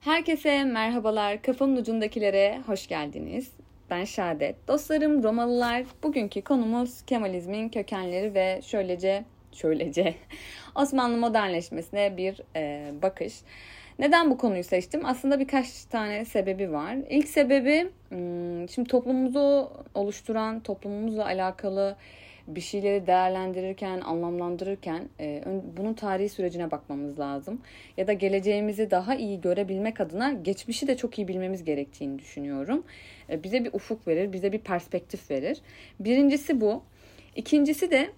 Herkese merhabalar. Kafamın ucundakilere hoş geldiniz. Ben Şadet. Dostlarım Romalılar. Bugünkü konumuz Kemalizmin kökenleri ve şöylece şöylece Osmanlı modernleşmesine bir e, bakış. Neden bu konuyu seçtim? Aslında birkaç tane sebebi var. İlk sebebi hmm, şimdi toplumumuzu oluşturan, toplumumuzla alakalı bir şeyleri değerlendirirken, anlamlandırırken e, bunun tarihi sürecine bakmamız lazım. Ya da geleceğimizi daha iyi görebilmek adına geçmişi de çok iyi bilmemiz gerektiğini düşünüyorum. E, bize bir ufuk verir, bize bir perspektif verir. Birincisi bu. İkincisi de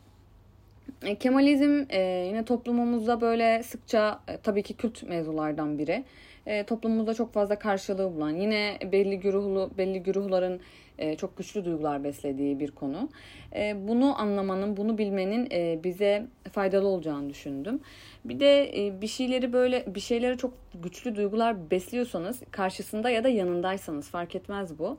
e, Kemalizm e, yine toplumumuzda böyle sıkça e, tabii ki kült mevzulardan biri. E, toplumumuzda çok fazla karşılığı bulan, yine belli güruhlu belli güruhların e, çok güçlü duygular beslediği bir konu. E, bunu anlamanın, bunu bilmenin e, bize faydalı olacağını düşündüm. Bir de bir şeyleri böyle bir şeylere çok güçlü duygular besliyorsanız karşısında ya da yanındaysanız fark etmez bu.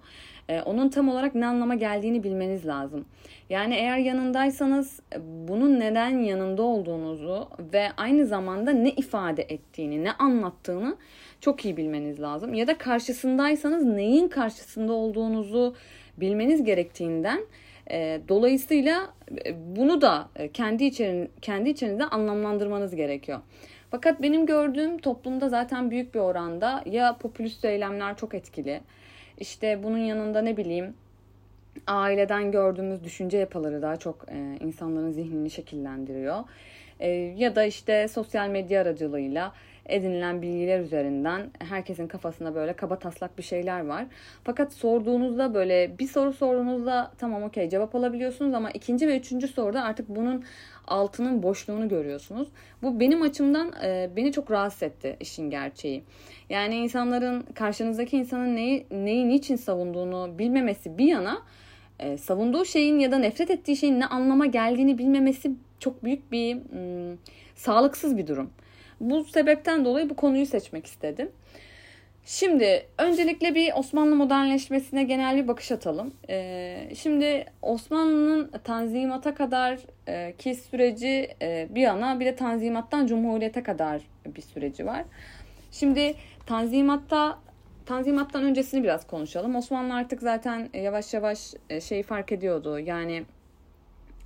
Onun tam olarak ne anlama geldiğini bilmeniz lazım. Yani eğer yanındaysanız bunun neden yanında olduğunuzu ve aynı zamanda ne ifade ettiğini, ne anlattığını çok iyi bilmeniz lazım. Ya da karşısındaysanız neyin karşısında olduğunuzu bilmeniz gerektiğinden e, dolayısıyla e, bunu da e, kendi içerin kendi içinizde anlamlandırmanız gerekiyor. Fakat benim gördüğüm toplumda zaten büyük bir oranda ya popülist eylemler çok etkili. İşte bunun yanında ne bileyim aileden gördüğümüz düşünce yapıları daha çok e, insanların zihnini şekillendiriyor. E, ya da işte sosyal medya aracılığıyla edinilen bilgiler üzerinden herkesin kafasında böyle kaba taslak bir şeyler var. Fakat sorduğunuzda böyle bir soru sorduğunuzda tamam okey cevap alabiliyorsunuz ama ikinci ve üçüncü soruda artık bunun altının boşluğunu görüyorsunuz. Bu benim açımdan e, beni çok rahatsız etti işin gerçeği. Yani insanların karşınızdaki insanın neyi, neyi niçin savunduğunu bilmemesi bir yana e, savunduğu şeyin ya da nefret ettiği şeyin ne anlama geldiğini bilmemesi çok büyük bir ım, sağlıksız bir durum. Bu sebepten dolayı bu konuyu seçmek istedim. Şimdi öncelikle bir Osmanlı modernleşmesine genel bir bakış atalım. Ee, şimdi Osmanlı'nın tanzimata kadar e, ki süreci e, bir yana bir de tanzimattan cumhuriyete kadar bir süreci var. Şimdi tanzimatta Tanzimattan öncesini biraz konuşalım. Osmanlı artık zaten yavaş yavaş e, şeyi fark ediyordu. Yani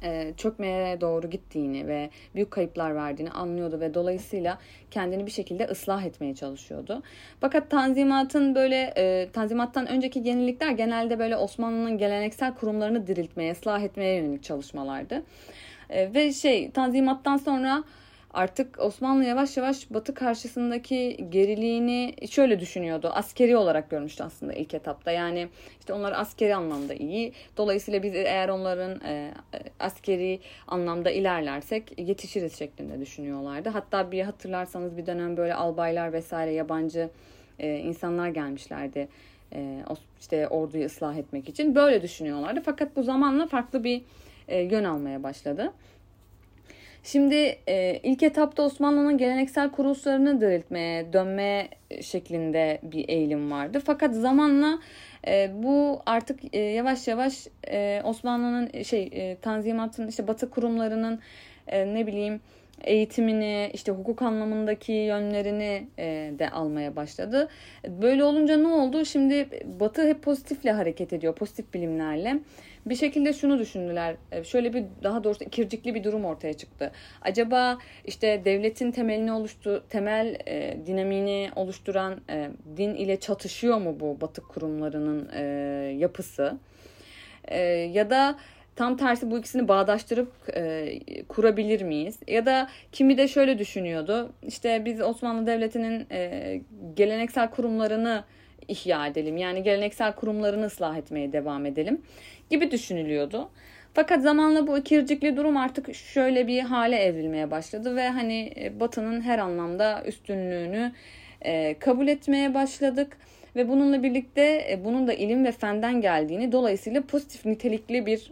e, çökmeye doğru gittiğini ve büyük kayıplar verdiğini anlıyordu ve dolayısıyla kendini bir şekilde ıslah etmeye çalışıyordu. Fakat Tanzimat'ın böyle e, Tanzimat'tan önceki yenilikler genelde böyle Osmanlı'nın geleneksel kurumlarını diriltmeye, ıslah etmeye yönelik çalışmalardı. E, ve şey Tanzimat'tan sonra artık Osmanlı yavaş yavaş Batı karşısındaki geriliğini şöyle düşünüyordu. Askeri olarak görmüştü aslında ilk etapta. Yani işte onlar askeri anlamda iyi. Dolayısıyla biz eğer onların e, askeri anlamda ilerlersek yetişiriz şeklinde düşünüyorlardı. Hatta bir hatırlarsanız bir dönem böyle albaylar vesaire yabancı e, insanlar gelmişlerdi. E, işte orduyu ıslah etmek için böyle düşünüyorlardı. Fakat bu zamanla farklı bir e, yön almaya başladı. Şimdi e, ilk etapta Osmanlı'nın geleneksel kuruluşlarını diriltmeye, dönmeye şeklinde bir eğilim vardı. Fakat zamanla e, bu artık e, yavaş yavaş e, Osmanlı'nın şey e, Tanzimat'ın işte Batı kurumlarının e, ne bileyim eğitimini, işte hukuk anlamındaki yönlerini e, de almaya başladı. Böyle olunca ne oldu? Şimdi Batı hep pozitifle hareket ediyor, pozitif bilimlerle. Bir şekilde şunu düşündüler. E, şöyle bir daha doğrusu ikircikli bir durum ortaya çıktı. Acaba işte devletin temelini oluştu, temel e, dinamini oluşturan e, din ile çatışıyor mu bu Batı kurumlarının e, yapısı? E, ya da Tam tersi bu ikisini bağdaştırıp e, kurabilir miyiz? Ya da kimi de şöyle düşünüyordu. İşte biz Osmanlı Devleti'nin e, geleneksel kurumlarını ihya edelim. Yani geleneksel kurumlarını ıslah etmeye devam edelim gibi düşünülüyordu. Fakat zamanla bu ikircikli durum artık şöyle bir hale evrilmeye başladı ve hani e, Batı'nın her anlamda üstünlüğünü e, kabul etmeye başladık ve bununla birlikte e, bunun da ilim ve fenden geldiğini dolayısıyla pozitif nitelikli bir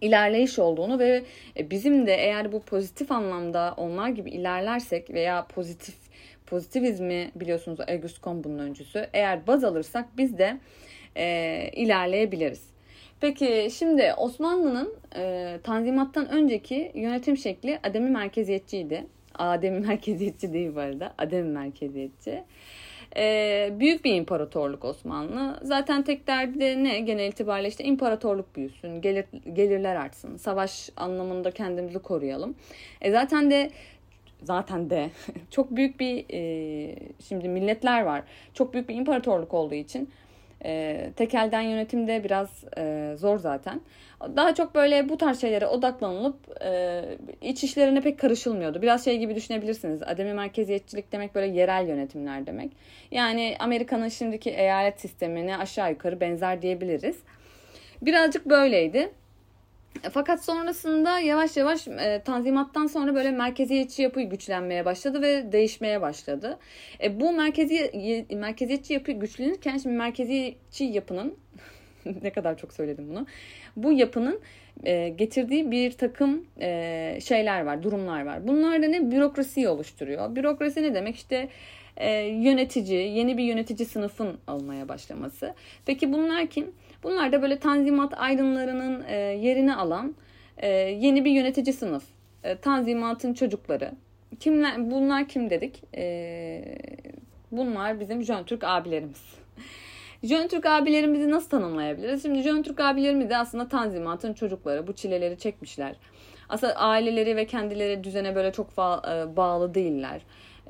ilerleyiş olduğunu ve e, bizim de eğer bu pozitif anlamda onlar gibi ilerlersek veya pozitif pozitivizmi biliyorsunuz Auguste Comte'un öncüsü eğer baz alırsak biz de e, ilerleyebiliriz. Peki şimdi Osmanlı'nın e, Tanzimat'tan önceki yönetim şekli ademi merkeziyetçiydi. Ademi merkeziyetçi değil bu arada. Ademi merkeziyetçi. E, büyük bir imparatorluk Osmanlı. Zaten tek derdi de ne? Genel itibariyle işte imparatorluk büyüsün, gelir, gelirler artsın, savaş anlamında kendimizi koruyalım. E, zaten de zaten de çok büyük bir e, şimdi milletler var. Çok büyük bir imparatorluk olduğu için e, tekelden yönetim de biraz e, zor zaten. Daha çok böyle bu tarz şeylere odaklanılıp e, iç işlerine pek karışılmıyordu. Biraz şey gibi düşünebilirsiniz. Ademi merkeziyetçilik demek böyle yerel yönetimler demek. Yani Amerika'nın şimdiki eyalet sistemine aşağı yukarı benzer diyebiliriz. Birazcık böyleydi. Fakat sonrasında yavaş yavaş e, tanzimattan sonra böyle merkeziyetçi yapı güçlenmeye başladı ve değişmeye başladı. E, bu merkezi merkeziyetçi yapı güçlenirken şimdi merkeziyetçi yapının ne kadar çok söyledim bunu. Bu yapının e, getirdiği bir takım e, şeyler var, durumlar var. Bunlar da ne? Bürokrasiyi oluşturuyor. Bürokrasi ne demek? İşte e, yönetici, yeni bir yönetici sınıfın olmaya başlaması. Peki bunlar kim? Bunlar da böyle tanzimat aydınlarının e, yerini alan e, yeni bir yönetici sınıf. E, tanzimatın çocukları. Kimler, bunlar kim dedik? E, bunlar bizim Jön Türk abilerimiz. Jön Türk abilerimizi nasıl tanımlayabiliriz? Şimdi Jön Türk abilerimiz de aslında tanzimatın çocukları. Bu çileleri çekmişler. Aslında aileleri ve kendileri düzene böyle çok bağlı değiller.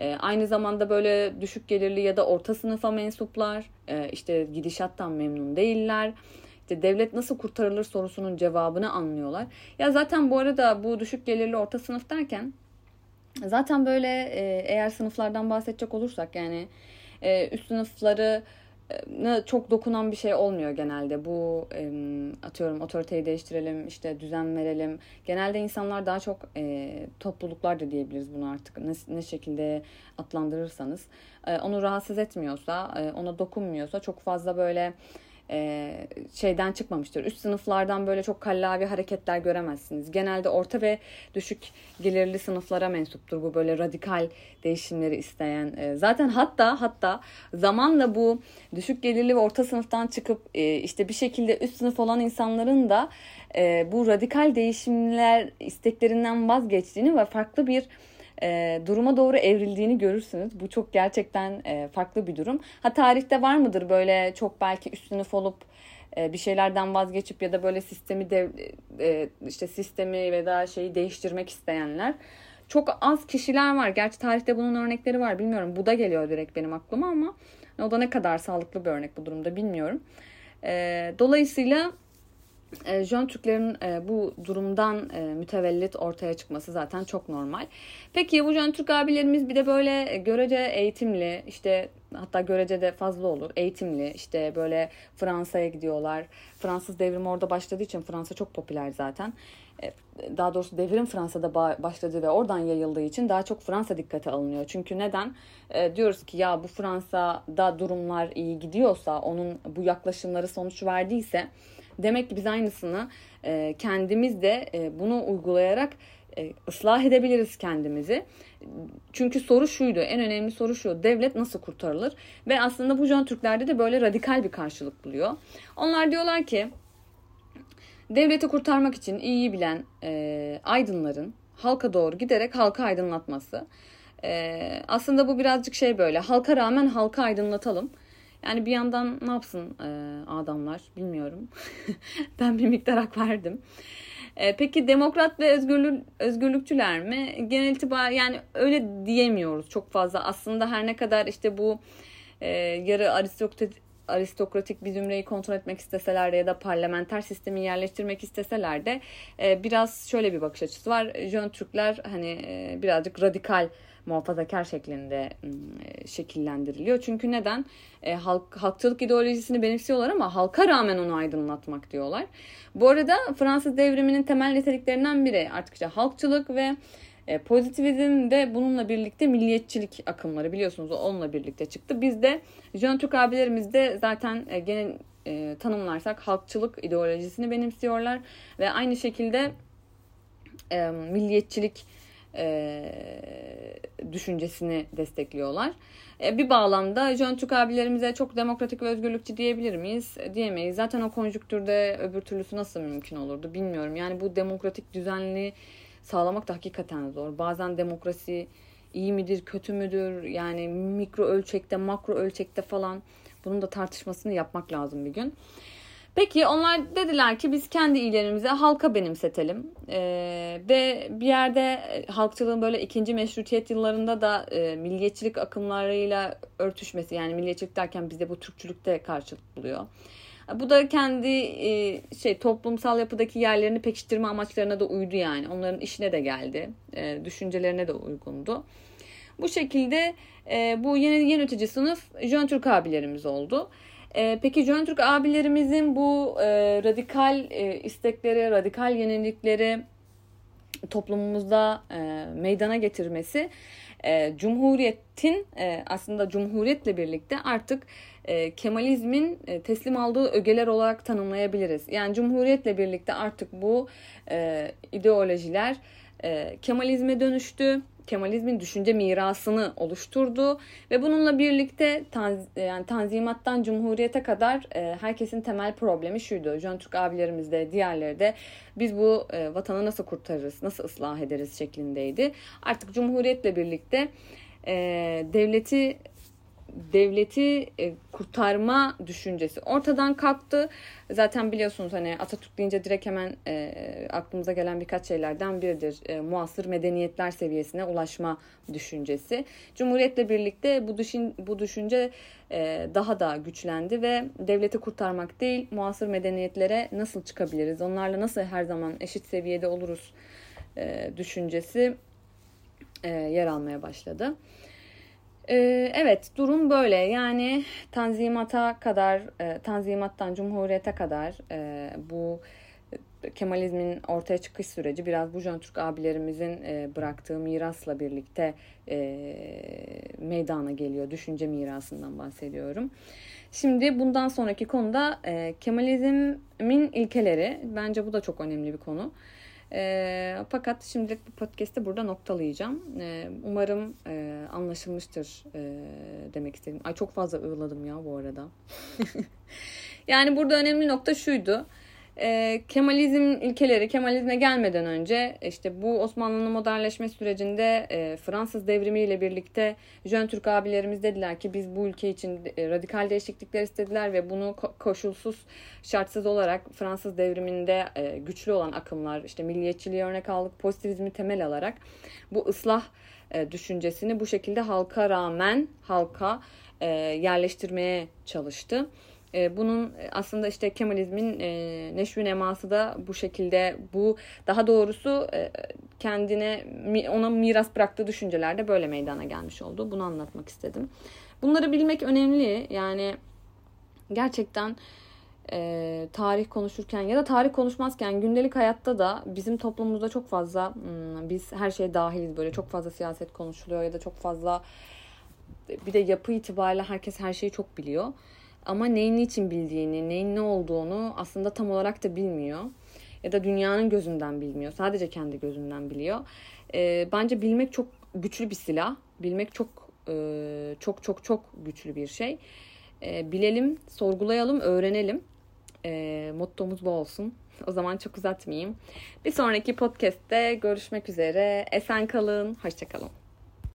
E, aynı zamanda böyle düşük gelirli ya da orta sınıfa mensuplar e, işte gidişattan memnun değiller. İşte devlet nasıl kurtarılır sorusunun cevabını anlıyorlar. Ya zaten bu arada bu düşük gelirli orta sınıf derken zaten böyle e, eğer sınıflardan bahsedecek olursak yani e, üst sınıfları çok dokunan bir şey olmuyor genelde. Bu atıyorum otoriteyi değiştirelim, işte düzen verelim. Genelde insanlar daha çok topluluklar da diyebiliriz bunu artık ne, ne şekilde adlandırırsanız. Onu rahatsız etmiyorsa, ona dokunmuyorsa çok fazla böyle e, şeyden çıkmamıştır. Üst sınıflardan böyle çok kallavi hareketler göremezsiniz. Genelde orta ve düşük gelirli sınıflara mensuptur bu böyle radikal değişimleri isteyen. E, zaten hatta hatta zamanla bu düşük gelirli ve orta sınıftan çıkıp e, işte bir şekilde üst sınıf olan insanların da bu radikal değişimler isteklerinden vazgeçtiğini ve farklı bir e, duruma doğru evrildiğini görürsünüz. Bu çok gerçekten e, farklı bir durum. Ha tarihte var mıdır böyle çok belki üstünü olup e, bir şeylerden vazgeçip ya da böyle sistemi dev, e, işte sistemi ve da şeyi değiştirmek isteyenler. Çok az kişiler var. Gerçi tarihte bunun örnekleri var. Bilmiyorum. Bu da geliyor direkt benim aklıma ama o da ne kadar sağlıklı bir örnek bu durumda bilmiyorum. E, dolayısıyla e, Jön Türklerin e, bu durumdan e, mütevellit ortaya çıkması zaten çok normal. Peki bu Jön Türk abilerimiz bir de böyle görece eğitimli işte hatta görece de fazla olur eğitimli işte böyle Fransa'ya gidiyorlar. Fransız devrimi orada başladığı için Fransa çok popüler zaten. Daha doğrusu devrim Fransa'da başladı ve oradan yayıldığı için daha çok Fransa dikkate alınıyor. Çünkü neden? diyoruz ki ya bu Fransa'da durumlar iyi gidiyorsa, onun bu yaklaşımları sonuç verdiyse Demek ki biz aynısını e, kendimiz de e, bunu uygulayarak e, ıslah edebiliriz kendimizi. Çünkü soru şuydu, en önemli soru şu, devlet nasıl kurtarılır? Ve aslında bu Jön Türklerde de böyle radikal bir karşılık buluyor. Onlar diyorlar ki, devleti kurtarmak için iyi bilen e, aydınların halka doğru giderek halka aydınlatması. E, aslında bu birazcık şey böyle, halka rağmen halka aydınlatalım. Yani bir yandan ne yapsın e, adamlar bilmiyorum. ben bir miktar hak verdim. E, peki demokrat ve özgürlük, özgürlükçüler mi? Genel itibar yani öyle diyemiyoruz çok fazla. Aslında her ne kadar işte bu e, yarı aristokratik aristokratik bir zümreyi kontrol etmek isteseler de ya da parlamenter sistemi yerleştirmek isteseler de e, biraz şöyle bir bakış açısı var. Jön Türkler hani e, birazcık radikal muhafazakar şeklinde e, şekillendiriliyor. Çünkü neden? E, halk, halkçılık ideolojisini benimsiyorlar ama halka rağmen onu aydınlatmak diyorlar. Bu arada Fransız devriminin temel niteliklerinden biri artık işte halkçılık ve e, pozitivizm ve bununla birlikte milliyetçilik akımları biliyorsunuz onunla birlikte çıktı. Biz de Jön Türk abilerimiz de zaten e, gene e, tanımlarsak halkçılık ideolojisini benimsiyorlar ve aynı şekilde e, milliyetçilik e, düşüncesini destekliyorlar. E, bir bağlamda Jön Türk abilerimize çok demokratik ve özgürlükçü diyebilir miyiz? E, diyemeyiz. Zaten o konjüktürde öbür türlüsü nasıl mümkün olurdu bilmiyorum. Yani bu demokratik düzenli sağlamak da hakikaten zor. Bazen demokrasi iyi midir, kötü müdür? Yani mikro ölçekte, makro ölçekte falan bunun da tartışmasını yapmak lazım bir gün. Peki onlar dediler ki biz kendi iyilerimize halka benimsetelim. Ee, ve bir yerde e, halkçılığın böyle ikinci meşrutiyet yıllarında da e, milliyetçilik akımlarıyla örtüşmesi yani milliyetçilik derken bizde bu Türkçülükte karşılık buluyor. Bu da kendi e, şey toplumsal yapıdaki yerlerini pekiştirme amaçlarına da uydu yani. Onların işine de geldi. E, düşüncelerine de uygundu. Bu şekilde e, bu yeni yönetici sınıf Jön Türk abilerimiz oldu. E, peki Jön Türk abilerimizin bu e, radikal e, istekleri, radikal yenilikleri toplumumuzda e, meydana getirmesi e, Cumhuriyet'in e, aslında Cumhuriyet'le birlikte artık e, Kemalizmin e, teslim aldığı ögeler olarak tanımlayabiliriz. Yani Cumhuriyet'le birlikte artık bu e, ideolojiler e, Kemalizme dönüştü. Kemalizmin düşünce mirasını oluşturdu ve bununla birlikte tanz, yani Tanzimat'tan Cumhuriyet'e kadar e, herkesin temel problemi şuydu. Jön Türk abilerimiz de diğerleri de biz bu e, vatanı nasıl kurtarırız, nasıl ıslah ederiz şeklindeydi. Artık Cumhuriyet'le birlikte e, devleti devleti e, kurtarma düşüncesi ortadan kalktı. Zaten biliyorsunuz hani Atatürk deyince direkt hemen e, aklımıza gelen birkaç şeylerden biridir. E, muasır medeniyetler seviyesine ulaşma düşüncesi. Cumhuriyetle birlikte bu düşün, bu düşünce e, daha da güçlendi ve devleti kurtarmak değil, muasır medeniyetlere nasıl çıkabiliriz? Onlarla nasıl her zaman eşit seviyede oluruz e, düşüncesi e, yer almaya başladı. Ee, evet durum böyle yani tanzimata kadar e, tanzimattan cumhuriyete kadar e, bu Kemalizmin ortaya çıkış süreci biraz bu Jön Türk abilerimizin e, bıraktığı mirasla birlikte meydana geliyor. Düşünce mirasından bahsediyorum. Şimdi bundan sonraki konuda Kemalizmin ilkeleri. Bence bu da çok önemli bir konu. E, fakat şimdilik bu podcast'i burada noktalayacağım. E, umarım e, anlaşılmıştır e, demek istedim. Ay çok fazla ığladım ya bu arada. yani burada önemli nokta şuydu e, Kemalizm ilkeleri Kemalizme gelmeden önce işte bu Osmanlı'nın modernleşme sürecinde e, Fransız devrimiyle birlikte Jön Türk abilerimiz dediler ki biz bu ülke için e, radikal değişiklikler istediler ve bunu ko- koşulsuz şartsız olarak Fransız devriminde e, güçlü olan akımlar işte milliyetçiliği örnek aldık pozitivizmi temel alarak bu ıslah e, düşüncesini bu şekilde halka rağmen halka e, yerleştirmeye çalıştı. E, bunun aslında işte Kemalizmin e, neşvi neması da bu şekilde bu daha doğrusu e, kendine ona miras bıraktığı düşüncelerde böyle meydana gelmiş oldu. Bunu anlatmak istedim. Bunları bilmek önemli. Yani gerçekten e, tarih konuşurken ya da tarih konuşmazken gündelik hayatta da bizim toplumumuzda çok fazla hmm, biz her şeye dahiliz böyle çok fazla siyaset konuşuluyor ya da çok fazla bir de yapı itibariyle herkes her şeyi çok biliyor. Ama neyin için bildiğini, neyin ne olduğunu aslında tam olarak da bilmiyor. Ya da dünyanın gözünden bilmiyor. Sadece kendi gözünden biliyor. E, bence bilmek çok güçlü bir silah. Bilmek çok e, çok çok çok güçlü bir şey. E, bilelim, sorgulayalım, öğrenelim. E, mottomuz bu olsun. O zaman çok uzatmayayım. Bir sonraki podcast'te görüşmek üzere. Esen kalın, hoşçakalın.